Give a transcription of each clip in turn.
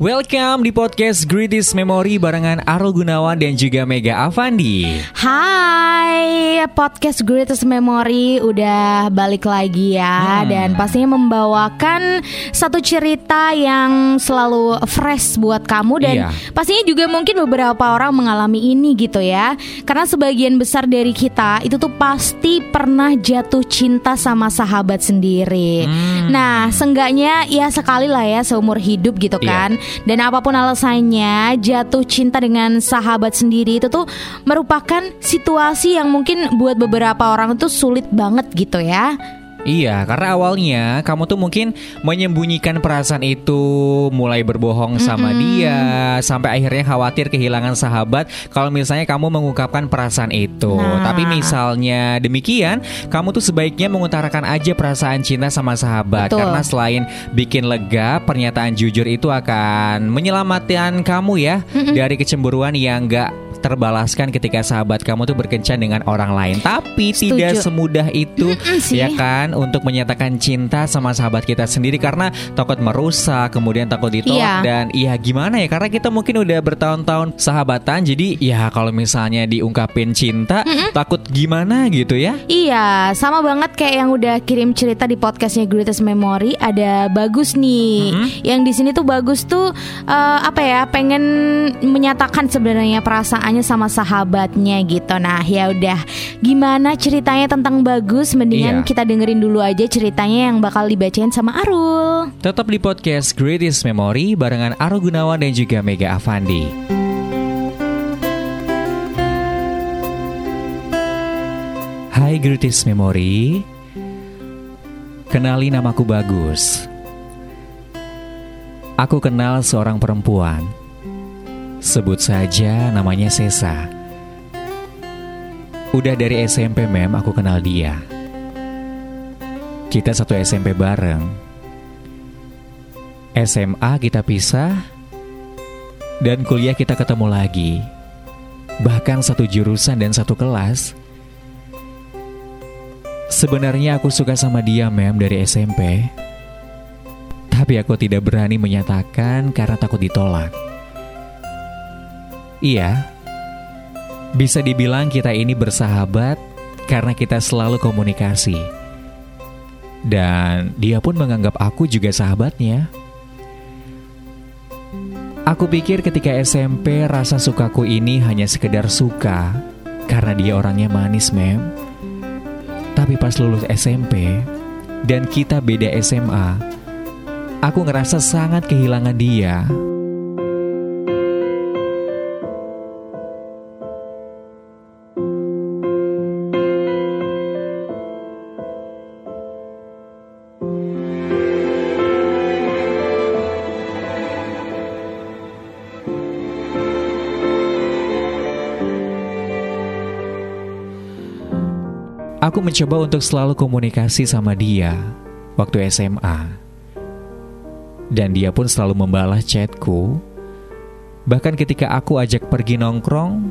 Welcome di podcast Greatest Memory barengan Arul Gunawan dan juga Mega Avandi. Hai, podcast Greatest Memory udah balik lagi ya Hmm. dan pastinya membawakan satu cerita yang selalu fresh buat kamu dan Iya. pastinya juga mungkin beberapa orang mengalami ini gitu ya. Karena sebagian besar dari kita itu tuh pasti pernah jatuh cinta sama sahabat sendiri. Hmm. Nah, seenggaknya ya sekali lah ya seumur hidup gitu Iya. Dan apa pun alasannya, jatuh cinta dengan sahabat sendiri itu tuh merupakan situasi yang mungkin buat beberapa orang tuh sulit banget gitu ya. Iya, karena awalnya kamu tuh mungkin menyembunyikan perasaan itu, mulai berbohong sama dia, sampai akhirnya khawatir kehilangan sahabat kalau misalnya kamu mengungkapkan perasaan itu. Nah. Tapi misalnya demikian, kamu tuh sebaiknya mengutarakan aja perasaan cinta sama sahabat Betul. karena selain bikin lega, pernyataan jujur itu akan menyelamatkan kamu ya dari kecemburuan yang gak terbalaskan ketika sahabat kamu tuh berkencan dengan orang lain. Tapi Setuju. tidak semudah itu sih. ya kan untuk menyatakan cinta sama sahabat kita sendiri karena takut merusak, kemudian takut ditolak Iya. dan iya gimana ya karena kita mungkin udah bertahun-tahun sahabatan jadi ya kalau misalnya diungkapin cinta takut gimana gitu ya. Iya, sama banget kayak yang udah kirim cerita di podcastnya Greatest Memory ada bagus nih. Yang di sini tuh bagus tuh eh, apa ya? Pengen menyatakan sebenarnya perasaannya sama sahabatnya gitu. Nah, ya udah. Gimana ceritanya tentang bagus? Mendingan Iya. kita dengerin dulu aja ceritanya yang bakal dibacain sama Arul. Tetap di podcast Greatest Memory barengan Aro Gunawan dan juga Mega Avandi. Hai Greatest Memory Kenali namaku Bagus Aku kenal seorang perempuan Sebut saja namanya Sesa. Udah dari SMP mem aku kenal dia. Kita satu SMP bareng. SMA kita pisah Dan kuliah kita ketemu lagi. Bahkan satu jurusan dan satu kelas. Sebenarnya aku suka sama dia mem dari SMP Tapi aku tidak berani menyatakan karena takut ditolak Iya. Bisa dibilang kita ini bersahabat Karena kita selalu komunikasi. Dan dia pun menganggap aku juga sahabatnya. Aku pikir ketika SMP rasa sukaku ini hanya sekedar suka Karena dia orangnya manis mem. Tapi pas lulus SMP Dan kita beda SMA Aku ngerasa sangat kehilangan dia Aku mencoba untuk selalu komunikasi sama dia waktu SMA. Dan dia pun selalu membalas chatku. Bahkan ketika aku ajak pergi nongkrong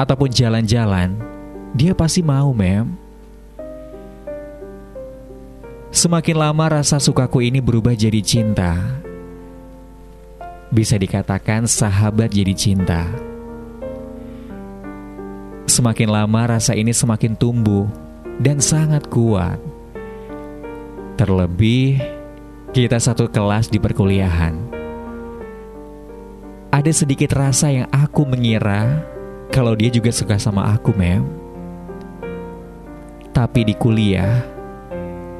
ataupun jalan-jalan, dia pasti mau, mem. Semakin lama rasa sukaku ini berubah jadi cinta. Bisa dikatakan sahabat jadi cinta. Semakin lama rasa ini semakin tumbuh dan sangat kuat. Terlebih kita satu kelas di perkuliahan. Ada sedikit rasa yang aku mengira kalau dia juga suka sama aku, mem. Tapi di kuliah,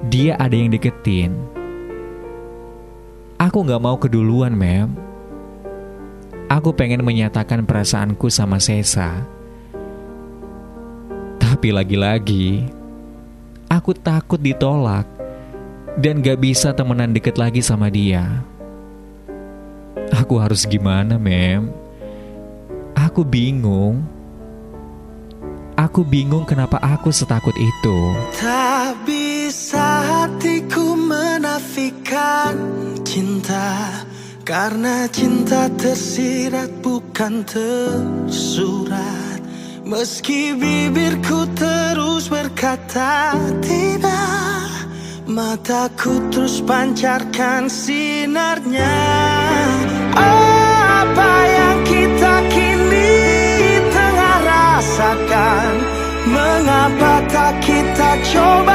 dia ada yang deketin. Aku gak mau keduluan, mem. Aku pengen menyatakan perasaanku sama Sesa. Tapi lagi-lagi, aku takut ditolak dan gak bisa temenan deket lagi sama dia. Aku harus gimana, Mem? Aku bingung. aku bingung kenapa aku setakut itu. Tak bisa hatiku menafikan cinta Karena cinta tersirat bukan tersurat Meski bibirku terus berkata tidak Mataku terus pancarkan sinarnya. Apa yang kita kini tengah rasakan? Mengapa tak kita coba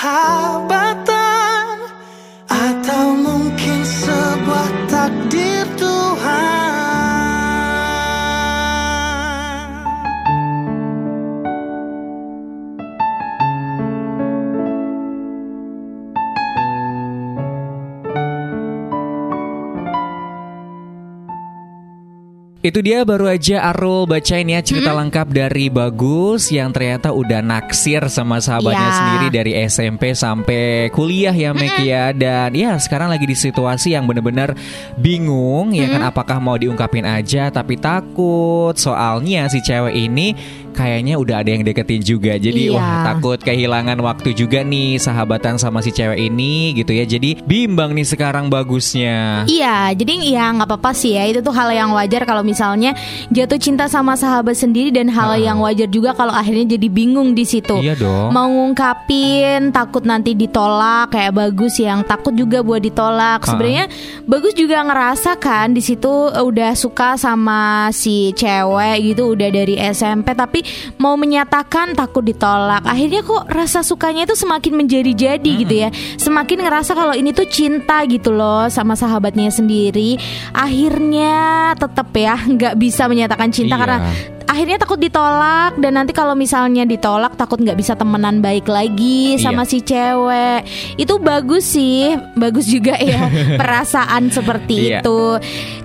persahabatan Itu dia baru aja Arul bacain ya cerita lengkap dari Bagus yang ternyata udah naksir sama sahabatnya Iya. sendiri dari SMP sampai kuliah ya Mek ya. Dan ya sekarang lagi di situasi yang bener-bener bingung ya kan? Apakah mau diungkapin aja? Tapi takut. Soalnya si cewek ini kayaknya udah ada yang deketin juga jadi Iya. wah takut kehilangan waktu juga nih sahabatan sama si cewek ini gitu ya jadi bimbang nih sekarang Bagusnya. Iya, jadi ya nggak apa-apa sih ya. Itu tuh hal yang wajar kalau misalnya jatuh cinta sama sahabat sendiri dan hal yang wajar juga kalau akhirnya jadi bingung di situ. Iya dong. Mau ngungkapin takut nanti ditolak kayak bagus yang takut juga buat ditolak. Sebenarnya bagus juga ngerasa kan di situ eh, udah suka sama si cewek gitu udah dari SMP tapi mau menyatakan takut ditolak. Akhirnya kok rasa sukanya itu semakin menjadi-jadi gitu ya. Semakin ngerasa kalau ini tuh cinta gitu loh sama sahabatnya sendiri. Akhirnya tetap ya nggak bisa menyatakan cinta Iya. karena akhirnya takut ditolak dan nanti kalau misalnya ditolak takut nggak bisa temenan baik lagi sama Iya. si cewek itu bagus sih bagus juga ya perasaan seperti Iya. itu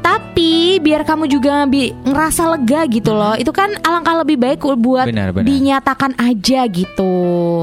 tapi biar kamu juga bi- ngerasa lega gitu loh itu kan alangkah lebih baik buat Benar, benar. dinyatakan aja gitu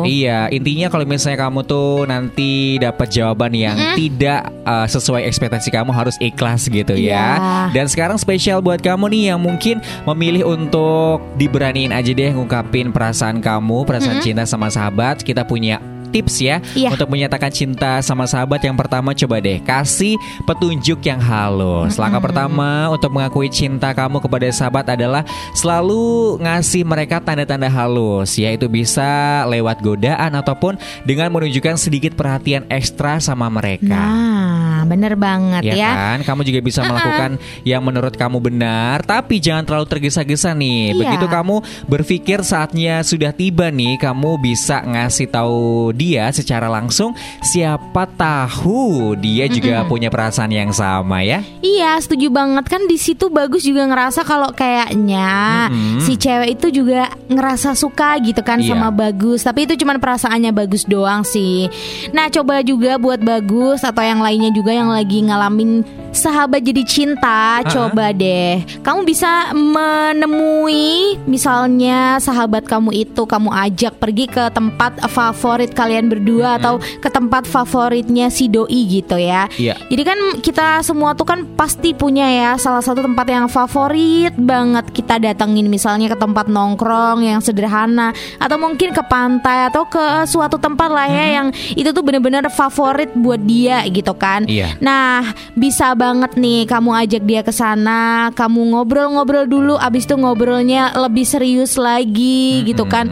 Iya, intinya kalau misalnya kamu tuh nanti dapat jawaban yang tidak uh, sesuai ekspektasi kamu harus ikhlas gitu ya. Iya. Dan sekarang spesial buat kamu nih yang mungkin memilih untuk diberaniin aja deh ngungkapin perasaan kamu, perasaan cinta sama sahabat. Kita punya tips ya Iya. untuk menyatakan cinta sama sahabat yang pertama coba deh kasih petunjuk yang halus. Langkah pertama untuk mengakui cinta kamu kepada sahabat adalah selalu ngasih mereka tanda-tanda halus ya itu bisa lewat godaan ataupun dengan menunjukkan sedikit perhatian ekstra sama mereka. nah bener banget Ya ya, kan, kamu juga bisa melakukan yang menurut kamu benar, tapi jangan terlalu tergesa-gesa nih. Iya. Begitu kamu berpikir saatnya sudah tiba nih, kamu bisa ngasih tahu dia secara langsung. Siapa tahu dia juga punya perasaan yang sama ya. Iya, setuju banget kan di situ bagus juga ngerasa kalau kayaknya Mm-mm. si cewek itu juga ngerasa suka gitu kan Iya. sama bagus. Tapi itu cuman perasaannya bagus doang sih. Nah, coba juga buat bagus atau yang lainnya juga yang lagi ngalamin sahabat jadi cinta, coba deh. Kamu bisa menemui misalnya sahabat kamu itu kamu ajak pergi ke tempat favorit kalian berdua atau ke tempat favoritnya si doi gitu ya. Iya. Jadi kan kita semua tuh kan pasti punya ya salah satu tempat yang favorit banget kita datengin misalnya ke tempat nongkrong yang sederhana atau mungkin ke pantai atau ke suatu tempat lah ya yang itu tuh bener-bener favorit buat dia gitu kan. Iya. Nah, bisa banget nih kamu ajak dia ke sana, kamu ngobrol-ngobrol dulu abis itu ngobrolnya lebih serius lagi gitu kan.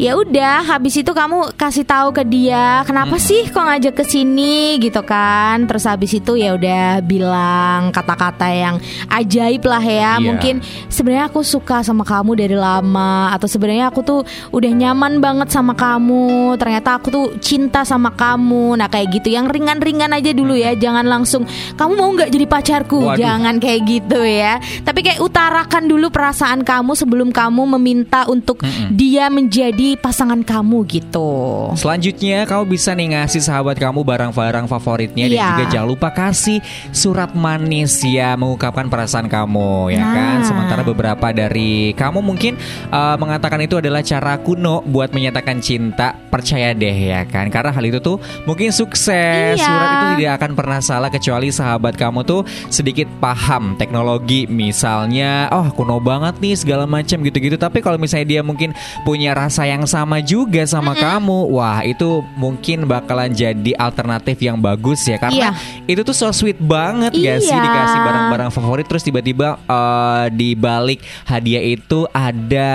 Ya udah habis itu kamu kasih tahu ke dia kenapa Hmm. sih kok ngajak ke sini? Gitu kan. Terus habis itu ya udah bilang kata-kata yang ajaib lah ya. Iya. mungkin sebenarnya aku suka sama kamu dari lama atau sebenarnya aku tuh udah nyaman banget sama kamu. Ternyata aku tuh cinta sama kamu. Nah kayak gitu. Yang ringan-ringan aja dulu ya. Jangan langsung kamu mau nggak jadi pacarku? Waduh. jangan kayak gitu ya. Tapi kayak utarakan dulu perasaan kamu sebelum kamu meminta untuk dia menjadi pasangan kamu gitu Selanjutnya kamu bisa nih ngasih sahabat kamu barang-barang favoritnya dan Iya. juga jangan lupa kasih surat manis ya mengungkapkan perasaan kamu ya Nah. kan. Sementara beberapa dari kamu mungkin uh, mengatakan itu adalah cara kuno buat menyatakan cinta. Percaya deh ya kan. Karena hal itu tuh mungkin sukses. Iya. Surat itu tidak akan pernah salah kecuali sahabat kamu tuh sedikit paham teknologi misalnya oh kuno banget nih segala macam gitu-gitu tapi kalau misalnya dia mungkin punya rasa yang sama juga sama kamu. Wah itu mungkin bakalan jadi alternatif yang bagus ya karena itu tuh so sweet banget gak sih? Iya. dikasih barang-barang favorit terus tiba-tiba eh, di balik hadiah itu ada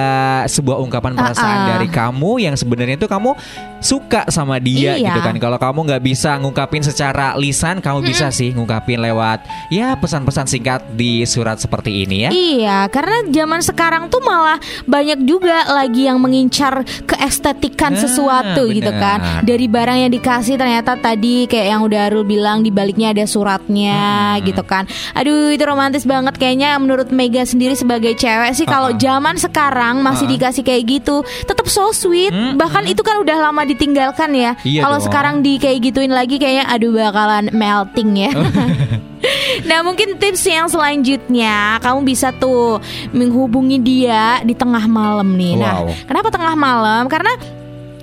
sebuah ungkapan perasaan Uh-uh. dari kamu yang sebenarnya tuh kamu suka sama dia Iya. gitu kan. Kalau kamu nggak bisa ngungkapin secara lisan kamu bisa sih ngungkapin lewat ya pesan-pesan singkat di surat seperti ini ya. Iya, karena zaman sekarang tuh malah banyak juga lagi yang mengincar keestetikan Nah, sesuatu gitu benar. kan. Dari barang yang dikasih ternyata tadi kayak yang udah Arul bilang di baliknya ada suratnya gitu kan. Aduh, itu romantis banget kayaknya menurut Mega sendiri sebagai cewek sih kalau Uh-uh. zaman sekarang masih Uh-uh. dikasih kayak gitu, tetap so sweet. Mm-mm. Bahkan itu kan udah lama ditinggalkan ya. Iya kalau sekarang di kayak gituin lagi kayaknya aduh bakalan melting ya. Nah mungkin tips yang selanjutnya kamu bisa tuh menghubungi dia di tengah malam nih. Nah Wow. kenapa tengah malam? Karena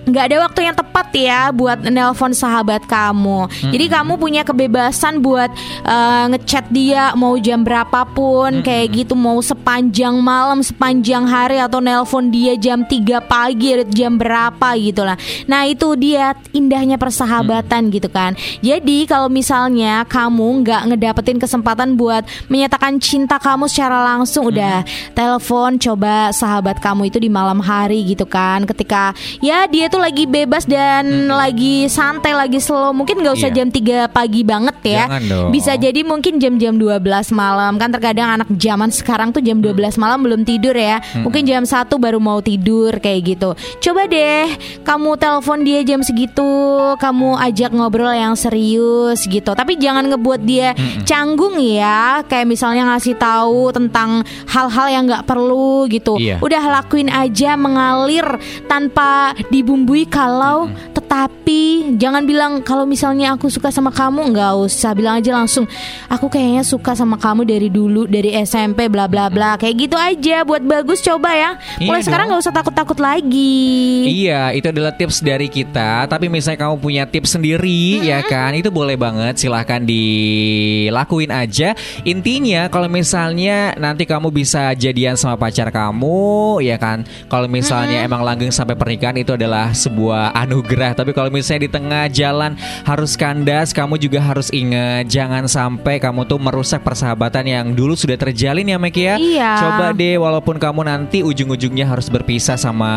nggak ada waktu yang tepat ya buat nelpon sahabat kamu. Jadi kamu punya kebebasan buat eh, ngechat dia mau jam berapapun kayak gitu mau sepanjang malam, sepanjang hari atau nelpon dia jam 3 pagi jam berapa gitu lah. Nah, itu dia indahnya persahabatan gitu kan. Jadi kalau misalnya kamu nggak ngedapetin kesempatan buat menyatakan cinta kamu secara langsung udah telepon coba sahabat kamu itu di malam hari gitu kan. Ketika ya dia tuh lagi bebas dan lagi santai, lagi slow. Mungkin nggak usah Iya. jam 3 pagi banget ya. Jangan dong. Bisa jadi mungkin jam-jam 12 malam. Kan terkadang anak zaman sekarang tuh jam 12 malam belum tidur ya. Mungkin jam 1 baru mau tidur kayak gitu. Coba deh kamu telepon dia jam segitu, kamu ajak ngobrol yang serius gitu. Tapi jangan ngebuat dia canggung ya. Kayak misalnya ngasih tahu tentang hal-hal yang nggak perlu gitu. Iya. Udah lakuin aja mengalir tanpa dibumbui kalau tetapi jangan bilang kalau misalnya aku suka sama kamu nggak usah bilang aja langsung aku kayaknya suka sama kamu dari dulu dari SMP bla bla bla kayak gitu aja buat bagus coba ya mulai Iya sekarang nggak usah takut takut lagi Iya, itu adalah tips dari kita. Tapi misalnya kamu punya tips sendiri, ya kan, itu boleh banget. Silahkan dilakuin aja. Intinya, kalau misalnya nanti kamu bisa jadian sama pacar kamu, ya kan. Kalau misalnya emang langgeng sampai pernikahan itu adalah sebuah anugerah. Tapi kalau misalnya di tengah jalan harus kandas, kamu juga harus ingat jangan sampai kamu tuh merusak persahabatan yang dulu sudah terjalin ya, Mek ya. Iya. Coba deh, walaupun kamu nanti ujung-ujungnya harus berpisah sama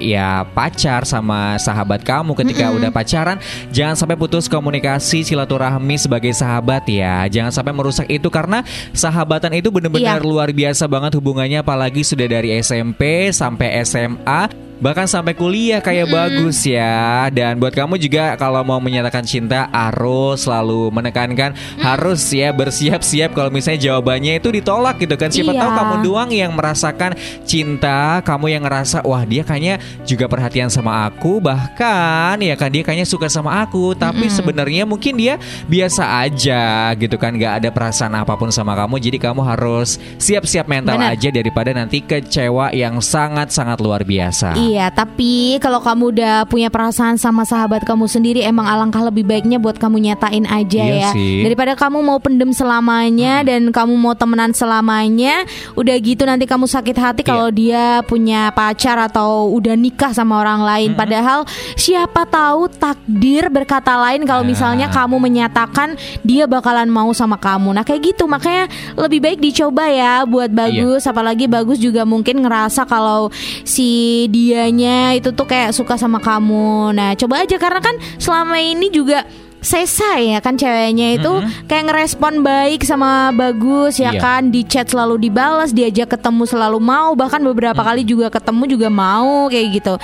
ya pacar sama sahabat kamu ketika udah pacaran jangan sampai putus komunikasi silaturahmi sebagai sahabat ya jangan sampai merusak itu karena sahabatan itu benar-benar Iya. luar biasa banget hubungannya apalagi sudah dari SMP sampai SMA Bahkan sampai kuliah kayak bagus ya. Dan buat kamu juga kalau mau menyatakan cinta Harus selalu menekankan Harus ya bersiap-siap kalau misalnya jawabannya itu ditolak gitu kan. Siapa Iya. tahu kamu doang yang merasakan cinta Kamu yang ngerasa wah dia kayaknya juga perhatian sama aku. Bahkan ya kan dia kayaknya suka sama aku. Tapi sebenarnya mungkin dia biasa aja gitu kan Gak ada perasaan apa pun sama kamu. Jadi kamu harus siap-siap mental Benar. aja Daripada nanti kecewa yang sangat-sangat luar biasa. Iya, tapi kalau kamu udah punya perasaan sama sahabat kamu sendiri, emang alangkah lebih baiknya buat kamu nyatain aja Iya ya. sih. Daripada kamu mau pendem selamanya dan kamu mau temenan selamanya, udah gitu nanti kamu sakit hati kalau dia punya pacar atau udah nikah sama orang lain. Padahal siapa tahu takdir berkata lain kalau Nah. misalnya kamu menyatakan dia bakalan mau sama kamu. Nah, kayak gitu. Makanya lebih baik dicoba ya buat bagus, apalagi bagus juga mungkin ngerasa kalau si dia dianya itu tuh kayak suka sama kamu. Nah, coba aja karena kan selama ini juga Sesa ya kan ceweknya itu kayak ngerespon baik sama bagus ya Iya. kan di chat selalu dibalas diajak ketemu selalu mau bahkan beberapa kali juga ketemu juga mau kayak gitu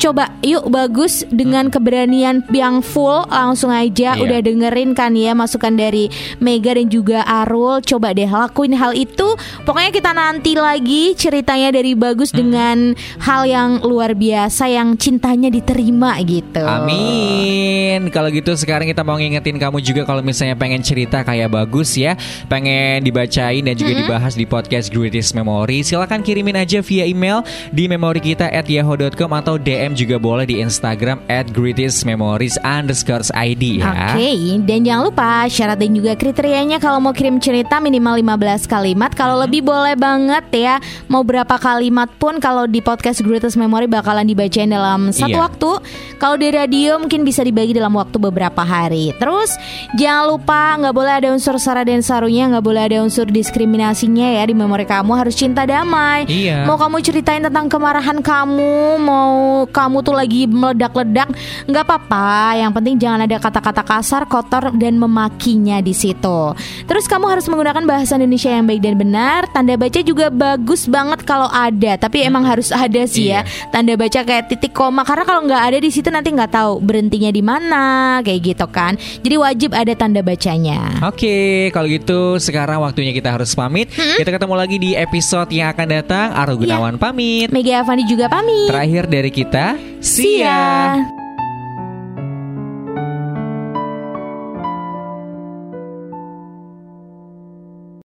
coba yuk bagus dengan keberanian yang full langsung aja Iya. udah dengerin kan ya masukan dari Mega dan juga Arul. Coba deh lakuin hal itu. Pokoknya kita nanti lagi ceritanya dari bagus dengan hal yang luar biasa yang cintanya diterima gitu. Amin. Kalau gitu sekarang kita mau ngingetin kamu juga kalau misalnya pengen cerita kayak bagus ya, pengen dibacain dan juga dibahas di podcast Greatest Memory, silakan kirimin aja via email di memori kita at yahoo.com atau DM juga boleh di Instagram at greatest memories underscore ID ya. Oke, dan jangan lupa syarat dan juga kriterianya kalau mau kirim cerita minimal 15 kalimat. Kalau lebih boleh banget ya, mau berapa kalimat pun kalau di podcast Greatest Memory bakalan dibacain dalam satu Iya. waktu. Kalau di radio mungkin bisa dibagi dalam waktu beberapa hari. Terus jangan lupa nggak boleh ada unsur sara dan sarunya, nggak boleh ada unsur diskriminasinya ya di memori kamu harus cinta damai. Iya. Mau kamu ceritain tentang kemarahan kamu, mau kamu tuh lagi meledak-ledak, nggak apa-apa. Yang penting jangan ada kata-kata kasar, kotor dan memakinya di situ. Terus kamu harus menggunakan bahasa Indonesia yang baik dan benar. Tanda baca juga bagus banget kalau ada, tapi emang harus ada sih ya. Tanda baca kayak titik koma karena kalau nggak ada di situ nanti nggak tahu berhentinya di mana, kayak gitu kan. Jadi wajib ada tanda bacanya. Oke, kalau gitu sekarang waktunya kita harus pamit. Kita ketemu lagi di episode yang akan datang. Aru Gunawan pamit. Mega Avandi juga pamit. Terakhir dari kita, See ya.